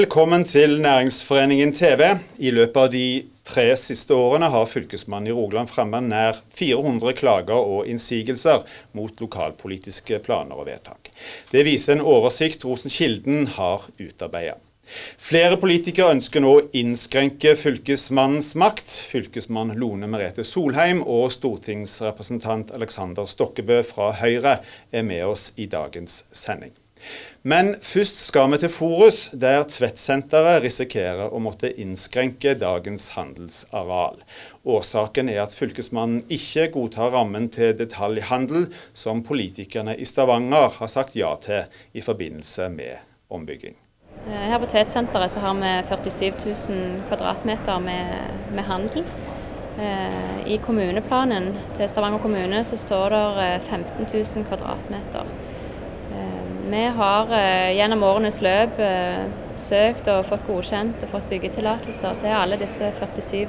Velkommen til Næringsforeningen TV. I løpet av de tre siste årene har Fylkesmannen i Rogaland fremmet nær 400 klager og innsigelser mot lokalpolitiske planer og vedtak. Det viser en oversikt Rosenkilden har utarbeidet. Flere politikere ønsker nå å innskrenke fylkesmannens makt. Fylkesmann Lone Merete Solheim og stortingsrepresentant Alexander Stokkebø fra Høyre er med oss i dagens sending. Men først skal vi til Forus, der Tvedtsenteret risikerer å måtte innskrenke dagens handelsareal. Årsaken er at fylkesmannen ikke godtar rammen til detaljhandel som politikerne i Stavanger har sagt ja til i forbindelse med ombygging. Eh, her på Tvedtsenteret har vi 47 000 kvadratmeter med, med handel. Eh, I kommuneplanen til Stavanger kommune så står det 15 000 kvadratmeter. Vi har eh, gjennom årenes løp eh, søkt og fått godkjent og fått byggetillatelser til alle disse 47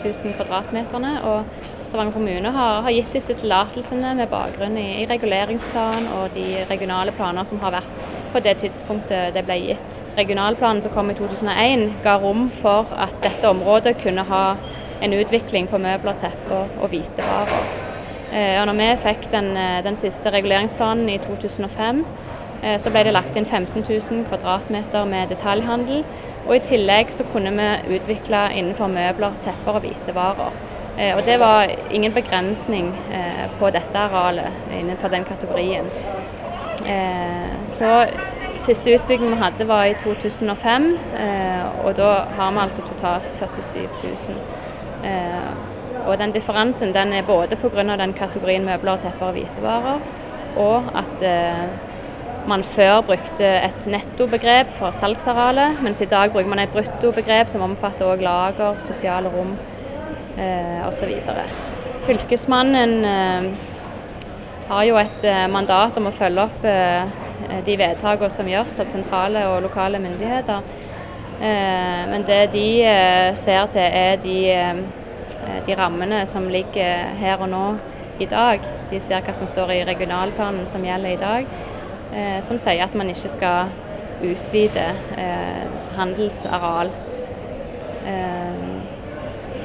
000 kvadratmeterne. Og Stavanger kommune har, har gitt disse tillatelsene med bakgrunn i, i, reguleringsplan og de regionale planer som har vært på det tidspunktet det ble gitt. Regionalplanen som kom i 2001 ga rom for at dette området kunne ha en utvikling på møbler, tepper og hvitevarer. Eh, og når vi fikk den, den siste reguleringsplanen i 2005, Eh, så ble det lagt inn 15 000 kvadratmeter med detaljhandel. Og i tillegg så kunne vi utvikle innenfor møbler, tepper og hvitevarer. Eh, og det var ingen begrensning eh, på dette arealet innenfor den kategorien. Så siste utbygging vi hadde var i 2005, og da har vi altså totalt 47 000. Og den differansen den er både pga. den kategorien møbler, tepper og hvitevarer, og at man før brukte et nettobegrep for salgsarealet, mens i dag bruker man et bruttobegrep som omfatter òg lager, sosiale rom eh, osv. Fylkesmannen eh, har jo et eh, mandat om å følge opp eh, de vedtakene som gjøres av sentrale og lokale myndigheter. Eh, men det de eh, ser til, er de, de rammene som ligger her og nå i dag. De ser hva som står i regionalplanen som gjelder i dag eh, som sier at man ikke skal utvide eh, handelsareal. Eh,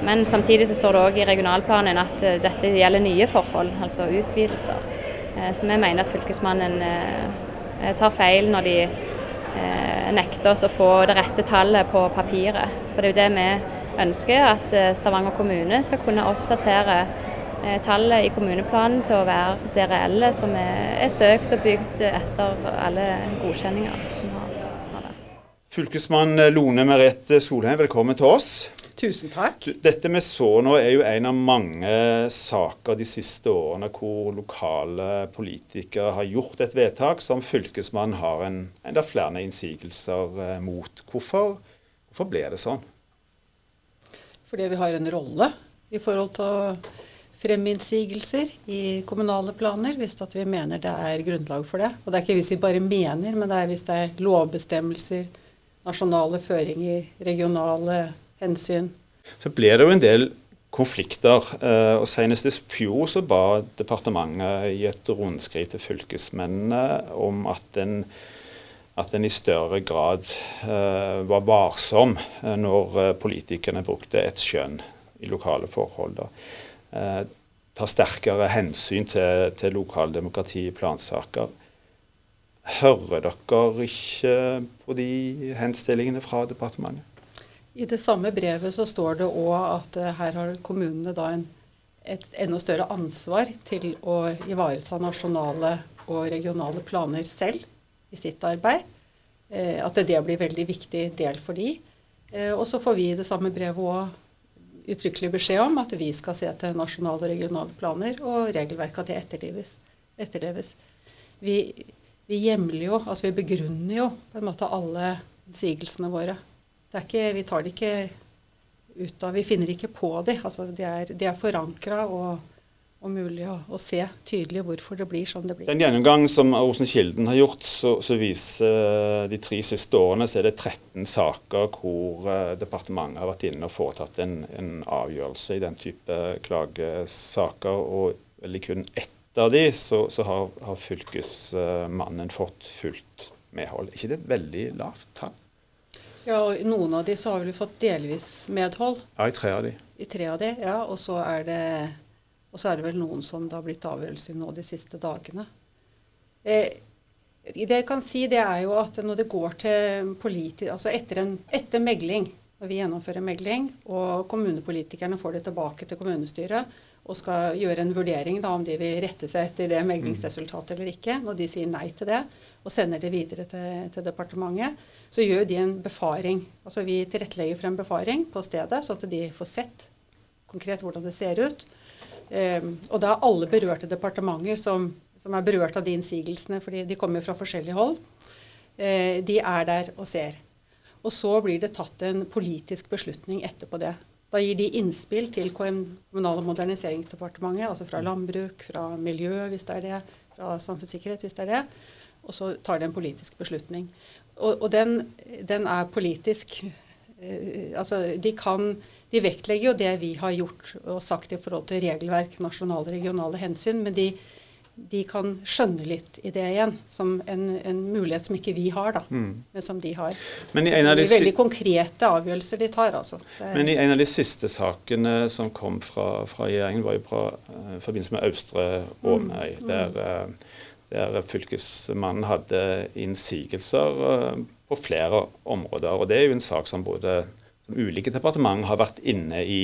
men samtidig så står det òg i regionalplanen at eh, dette gjelder nye forhold, altså utvidelser. Eh, så vi mener at fylkesmannen eh, tar feil når de nekter oss å få det rette tallet på papiret. For det er jo det vi ønsker, at Stavanger kommune skal kunne oppdatere Eh, tallet i kommuneplanen til å være det reelle som er, er søkt og bygd etter alle godkjenninger som har, har vært. Fylkesmann Lone Merete Solheim, velkommen til oss. Tusen takk. Dette vi så nå er jo en av mange saker de siste årene hvor lokale politikere har gjort et vedtak som fylkesmannen har en, enda flere innsigelser eh, mot. Hvorfor, hvorfor ble det sånn? Fordi vi har en rolle i forhold til å fremme innsigelser i kommunale planer hvis vi mener det er grunnlag for det. Og det er ikke hvis vi bare mener, men det er hvis det er lovbestemmelser, nasjonale føringer, regionale hensyn. Så blir det jo en del konflikter. Eh, og Senest i fjor så ba departementet i et rundskriv til fylkesmennene om at en, at en i større grad uh, var varsom eh, når politikerne brukte et skjønn i lokale forhold. Da eh, tar sterkere hensyn til, til lokaldemokrati i plansaker. Hører dere ikke på de henstillingene fra departementet? I det samme brevet så står det òg at eh, her har kommunene da en, et enda større ansvar til å ivareta nasjonale og regionale planer selv i sitt arbeid. Eh, at det blir veldig viktig del for de. Eh, og så får vi i det samme brevet òg uttrykkelig beskjed om at vi skal se til nasjonale og regionale planer, og regelverket at det etterleves. etterleves. Vi, vi hjemler jo, altså vi begrunner jo på en måte alle innsigelsene våre. Det er ikke, vi tar det ikke ut av Vi finner ikke på de. Altså de er, de er forankra og og mulig å, å, se tydelig hvorfor det blir som det blir. Den gjennomgang som Osen Kilden har gjort, så, så, viser eh, de tre siste årene så er det 13 saker hvor uh, departementet har vært inne og foretatt en, en avgjørelse i den type klagesaker. Og eller kun ett av de så, så har, har fylkesmannen fått fullt medhold. Er ikke det et veldig lavt tall? Ja, og Noen av de så har vel fått delvis medhold. Ja, i tre av de. I tre av de, ja. Og så er det, og så er det vel noen som det har blitt avgjørelse nå de siste dagene. Eh, det jeg kan si, det er jo at når det går til politi... Altså etter, en, etter megling, når vi gjennomfører megling, og kommunepolitikerne får det tilbake til kommunestyret og skal gjøre en vurdering da, om de vil rette seg etter det meglingsresultatet eller ikke, når de sier nei til det og sender det videre til, til departementet, så gjør de en befaring. Altså Vi tilrettelegger for en befaring på stedet, sånn at de får sett konkret hvordan det ser ut. Um, og da er alle berørte departementer som som er berørt av de innsigelsene, fordi de kommer fra forskjellige hold, eh, de er der og ser. Og så blir det tatt en politisk beslutning etterpå det. Da gir de innspill til Kommunal- og moderniseringsdepartementet, altså fra landbruk, fra miljø hvis det er det, fra samfunnssikkerhet hvis det er det. Og så tar de en politisk beslutning. Og, og den, den, er politisk Altså, de kan De vektlegger jo det vi har gjort og sagt i forhold til regelverk, nasjonale og regionale hensyn, men de, de kan skjønne litt i det igjen, som en, en mulighet som ikke vi har, da, mm. men som de har. Men i en av de, veldig konkrete avgjørelser de tar. altså. men i en av de siste sakene som kom fra, fra regjeringen, var jo fra, uh, i forbindelse med Austre Åmøy, mm. der, uh, der, fylkesmannen hadde innsigelser på flere områder. og Det er jo en sak som både som ulike departement har vært inne i.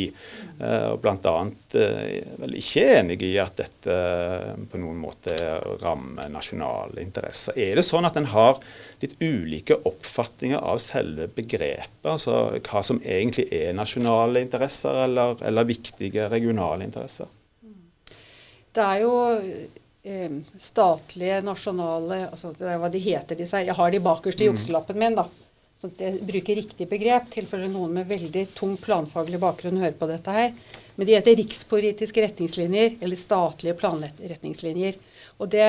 Eh, og Bl.a. Eh, vel ikke enig i at dette på noen måte rammer nasjonale interesser. Er det sånn at en har litt ulike oppfatninger av selve begrepet? Altså hva som egentlig er nasjonale interesser, eller, eller viktige regionale interesser? Det er jo eh, statlige, nasjonale altså Det er hva de heter, disse Jeg har de bakerst i mm. jukselappen min, da. Så jeg bruker riktig begrep, tilfelle noen med veldig tung planfaglig bakgrunn hører på dette her. Men de heter rikspolitiske retningslinjer, eller statlige planretningslinjer. Og det,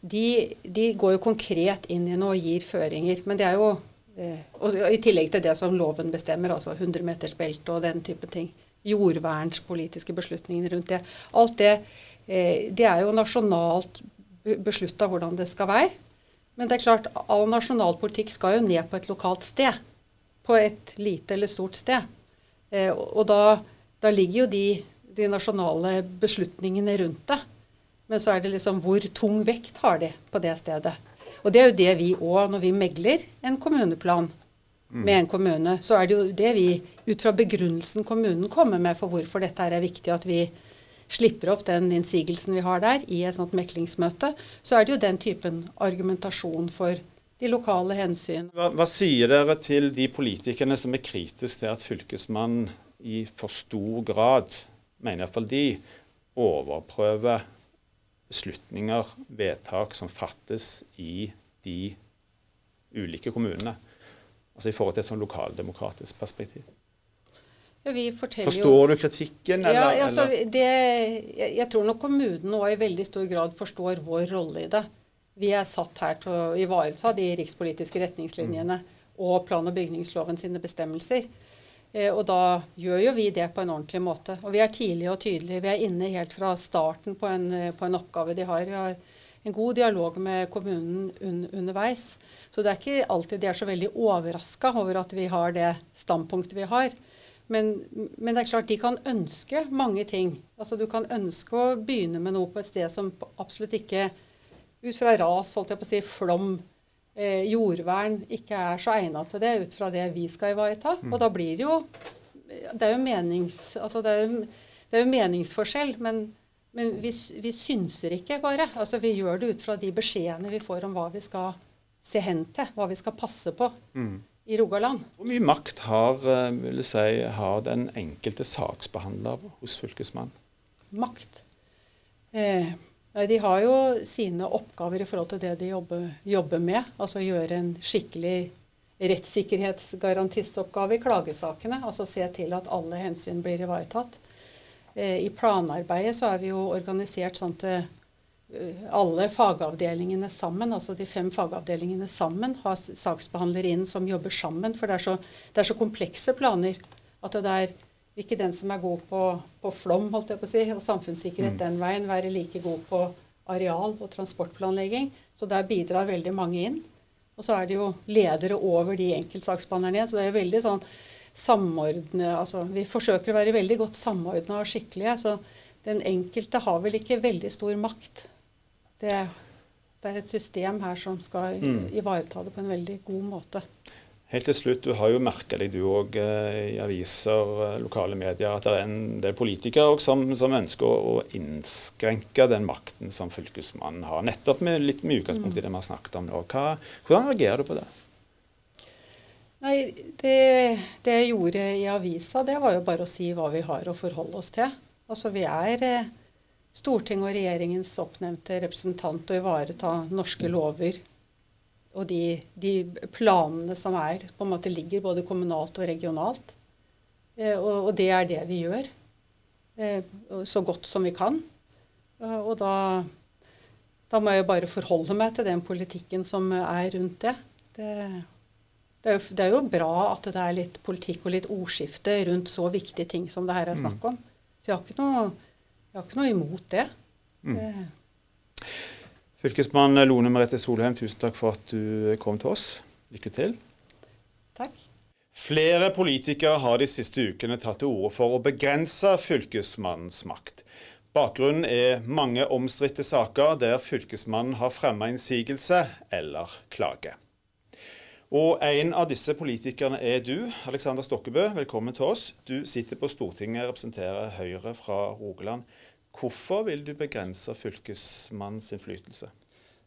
de, de, går jo konkret inn i noe og gir føringer. Men det er jo eh, og I tillegg til det som loven bestemmer, altså 100-metersbelte og den type ting. Jordvernspolitiske beslutninger rundt det. Alt det, det er jo nasjonalt beslutta hvordan det skal være. Men det er klart, all nasjonalpolitikk skal jo ned på et lokalt sted. På et lite eller stort sted. Eh, og da, da, ligger jo de, de, nasjonale beslutningene rundt det. Men så er det liksom hvor tung vekt har de på det stedet. Og det er jo det vi òg, når vi megler en kommuneplan mm. med en kommune, så er det jo det vi, ut fra begrunnelsen kommunen kommer med for hvorfor dette er viktig, at vi slipper opp den innsigelsen vi har der i et sånt meklingsmøte, så er det jo den typen argumentasjon for de lokale hensyn. Hva, hva sier dere til de politikerne som er kritiske til at Fylkesmannen i for stor grad, mener iallfall de, overprøver beslutninger, vedtak som fattes i de ulike kommunene? Altså i forhold til et sånn lokaldemokratisk perspektiv. Forstår du kritikken? Eller, ja, altså, det, jeg, jeg, tror nok kommunen nå i veldig stor grad forstår vår rolle i det. Vi er satt her til å ivareta de rikspolitiske retningslinjene mm. og plan- og bygningsloven sine bestemmelser. Eh, og da gjør jo vi det på en ordentlig måte. Og vi er tidlige og tydelige. Vi er inne helt fra starten på en, på en oppgave de har. Vi har en god dialog med kommunen un, underveis. Så det er ikke alltid de er så veldig overraska over at vi har det standpunktet vi har. Men, men, det er klart de kan ønske mange ting. Altså Du kan ønske å begynne med noe på et sted som absolutt ikke, ut fra ras, holdt jeg på å si, flom, eh, jordvern, ikke er så egnet til det ut fra det vi skal ivareta. Mm. Og da blir det jo Det er jo, menings, altså det er jo, det er jo meningsforskjell, men, men vi, vi, synser ikke bare. Altså Vi gjør det ut fra de beskjedene vi får om hva vi skal se hen til, hva vi skal passe på. Mm i Rogaland. Hvor mye makt har, eh, si, har den enkelte saksbehandler hos fylkesmannen? Makt? Eh, de har jo sine oppgaver i forhold til det de jobber, jobber med. Altså gjøre en skikkelig rettssikkerhetsgarantistoppgave i klagesakene. Altså se til at alle hensyn blir ivaretatt. Eh, I planarbeidet så er vi jo organisert sånn til alle fagavdelingene sammen, altså de fem fagavdelingene sammen, har saksbehandlere inn som jobber sammen. For det er så, det er så komplekse planer at det er ikke den som er god på, på flom holdt jeg på å si, og samfunnssikkerhet mm. den veien, være like god på areal- og transportplanlegging. Så der bidrar veldig mange inn. Og så er det jo ledere over de enkeltsaksbehandlerne. Så det er veldig sånn samordne altså Vi forsøker å være veldig godt samordna og skikkelige. Så den enkelte har vel ikke veldig stor makt. Det, det er et system her som skal mm. ivareta det på en veldig god måte. Helt til slutt, Du har jo merka deg du òg eh, i aviser, eh, lokale medier, at det er en del politikere som, som, ønsker å, å, innskrenke den makten som fylkesmannen har. Nettopp med litt med utgangspunkt i det vi har snakket om nå. Hva, hvordan reagerer du på det? Nei, det, det, jeg gjorde i avisa, det var jo bare å si hva vi har å forholde oss til. Altså Vi er eh, Stortinget og regjeringens oppnevnte representant å ivareta norske lover og de, de, planene som er, på en måte ligger både kommunalt og regionalt. Eh, og, og, det er det vi gjør. Eh, så godt som vi kan. Eh, og da, da, må jeg bare forholde meg til den politikken som er rundt det. Det, det, er jo, det, er jo, bra at det er litt politikk og litt ordskifte rundt så viktige ting som det her er snakk om. Så jeg har ikke noe, jeg har ikke noe imot det. Mm. det Fylkesmann Lone Merete Solheim, tusen takk for at du kom til oss. Lykke til. Takk. Flere politikere har de siste ukene tatt til orde for å begrense fylkesmannens makt. Bakgrunnen er mange omstridte saker der fylkesmannen har fremmet innsigelse eller klage. Og En av disse politikerne er du, Alexander Stokkebø. Velkommen til oss. Du sitter på Stortinget og representerer Høyre fra Rogaland. Hvorfor vil du begrense fylkesmannens innflytelse?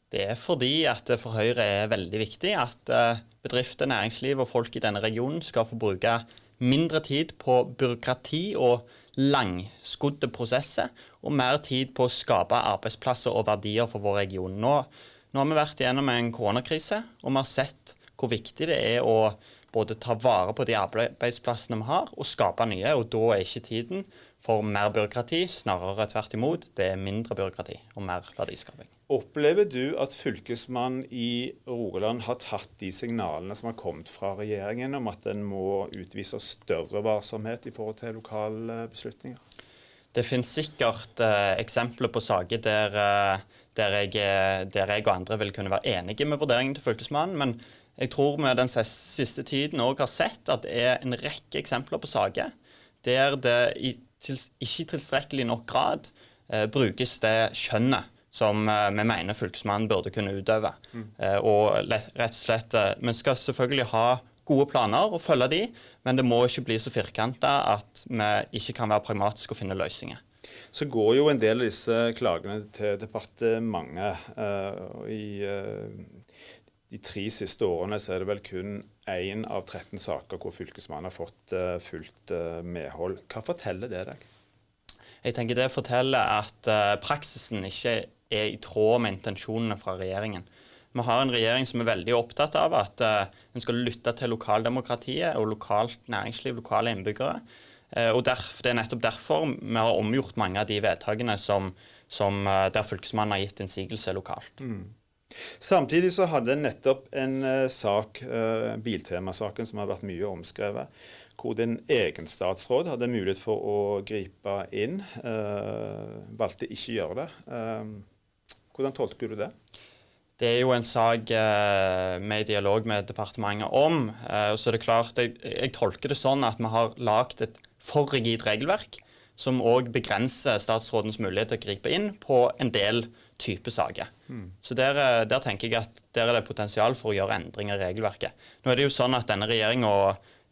Det er fordi at det for Høyre er veldig viktig at eh, bedrifter, næringsliv og folk i denne regionen skal få bruke mindre tid på byråkrati og langskodde prosesser, og mer tid på å skape arbeidsplasser og verdier for vår region. Nå, nå har vi vært gjennom en koronakrise, og vi har sett hvor viktig det er å både ta vare på de arbeidsplassene vi har, og skape nye. Og da er ikke tiden for mer byråkrati, snarere tvert imot. Det er mindre byråkrati og mer verdiskaping. Opplever du at fylkesmannen i Rogaland har tatt de signalene som har kommet fra regjeringen om at en må utvise større varsomhet i forhold til lokale beslutninger? Det finnes sikkert eh, eksempler på saker der, eh, der, jeg, der, jeg, og andre vil kunne være enige med vurderingen til fylkesmannen. men jeg tror vi den siste tiden òg har sett at det er en rekke eksempler på saker der det i til, ikke i tilstrekkelig nok grad eh, brukes det skjønnet som eh, vi mener Fylkesmannen burde kunne utøve. Mm. Eh, og rett og slett, eh, Vi skal selvfølgelig ha gode planer og følge de, men det må ikke bli så firkanta at vi ikke kan være pragmatiske og finne løsninger. Så går jo en del av disse klagene til departementet. Uh, I uh, de tre siste årene så er det vel kun én av 13 saker hvor Fylkesmannen har fått uh, fullt uh, medhold. Hva forteller det deg? Jeg tenker Det forteller at uh, praksisen ikke er i tråd med intensjonene fra regjeringen. Vi har en regjering som er veldig opptatt av at en skal lytte til lokaldemokratiet og lokalt næringsliv, lokale innbyggere. og derf, Det er nettopp derfor vi har omgjort mange av de vedtakene som, som der Fylkesmannen har gitt innsigelse lokalt. Mm. Samtidig så hadde nettopp en uh, sak, uh, Biltemasaken, som har vært mye omskrevet, hvor din egen statsråd hadde mulighet for å gripe inn, uh, valgte ikke å gjøre det. hvordan tolker du det? Det er jo en sak med dialog med departementet om. så er det klart, jeg, jeg tolker det sånn at vi har lagd et for rigid regelverk som òg begrenser statsrådens mulighet til å gripe inn på en del type saker. Mm. Så der, eh, der, tenker jeg at der er det potensial for å gjøre endringer i regelverket. Nå er det jo sånn at denne regjeringa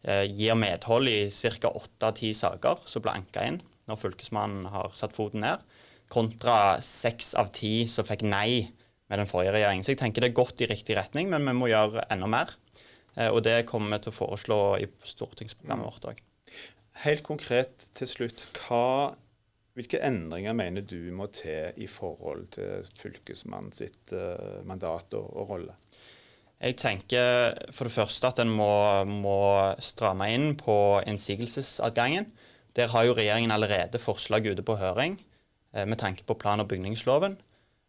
eh, gir medhold i ca. åtte av ti saker som ble anka inn når Fylkesmannen har satt foten ned, kontra seks av ti som fikk nei med den forrige regjeringen. Så jeg tenker det er godt i riktig retning, men vi må gjøre enda mer. Eh, og det kommer vi til å foreslå i stortingsprogrammet vårt òg. Helt konkret til slutt, hva hvilke endringer mener du må til i forhold til fylkesmannen sitt uh, mandat og, og, rolle? Jeg tenker for det første at en må, må stramme inn på innsigelsesadgangen. Der har jo regjeringen allerede forslag ute på høring eh, med tanke på plan- og bygningsloven.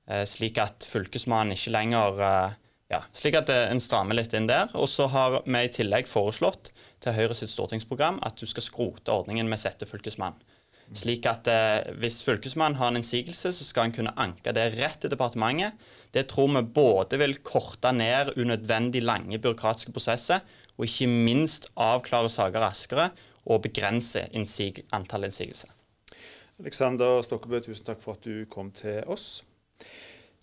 Eh, slik at fylkesmannen ikke lenger eh, ja, slik at en strammer litt inn der. Og så har vi i tillegg foreslått til Høyre sitt stortingsprogram at du skal skrote ordningen med settefylkesmann. Slik at eh, hvis Fylkesmannen har en innsigelse, så skal han kunne anke det rett til departementet. Det tror vi både vil korte ned unødvendig lange byråkratiske prosesser, og ikke minst avklare saker raskere og begrense innsig antall innsigelser. Alexander Stokkebø, tusen takk for at du kom til oss.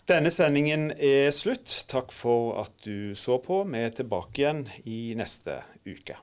Denne sendingen er slutt. Takk for at du så på. Vi er tilbake igjen i neste uke.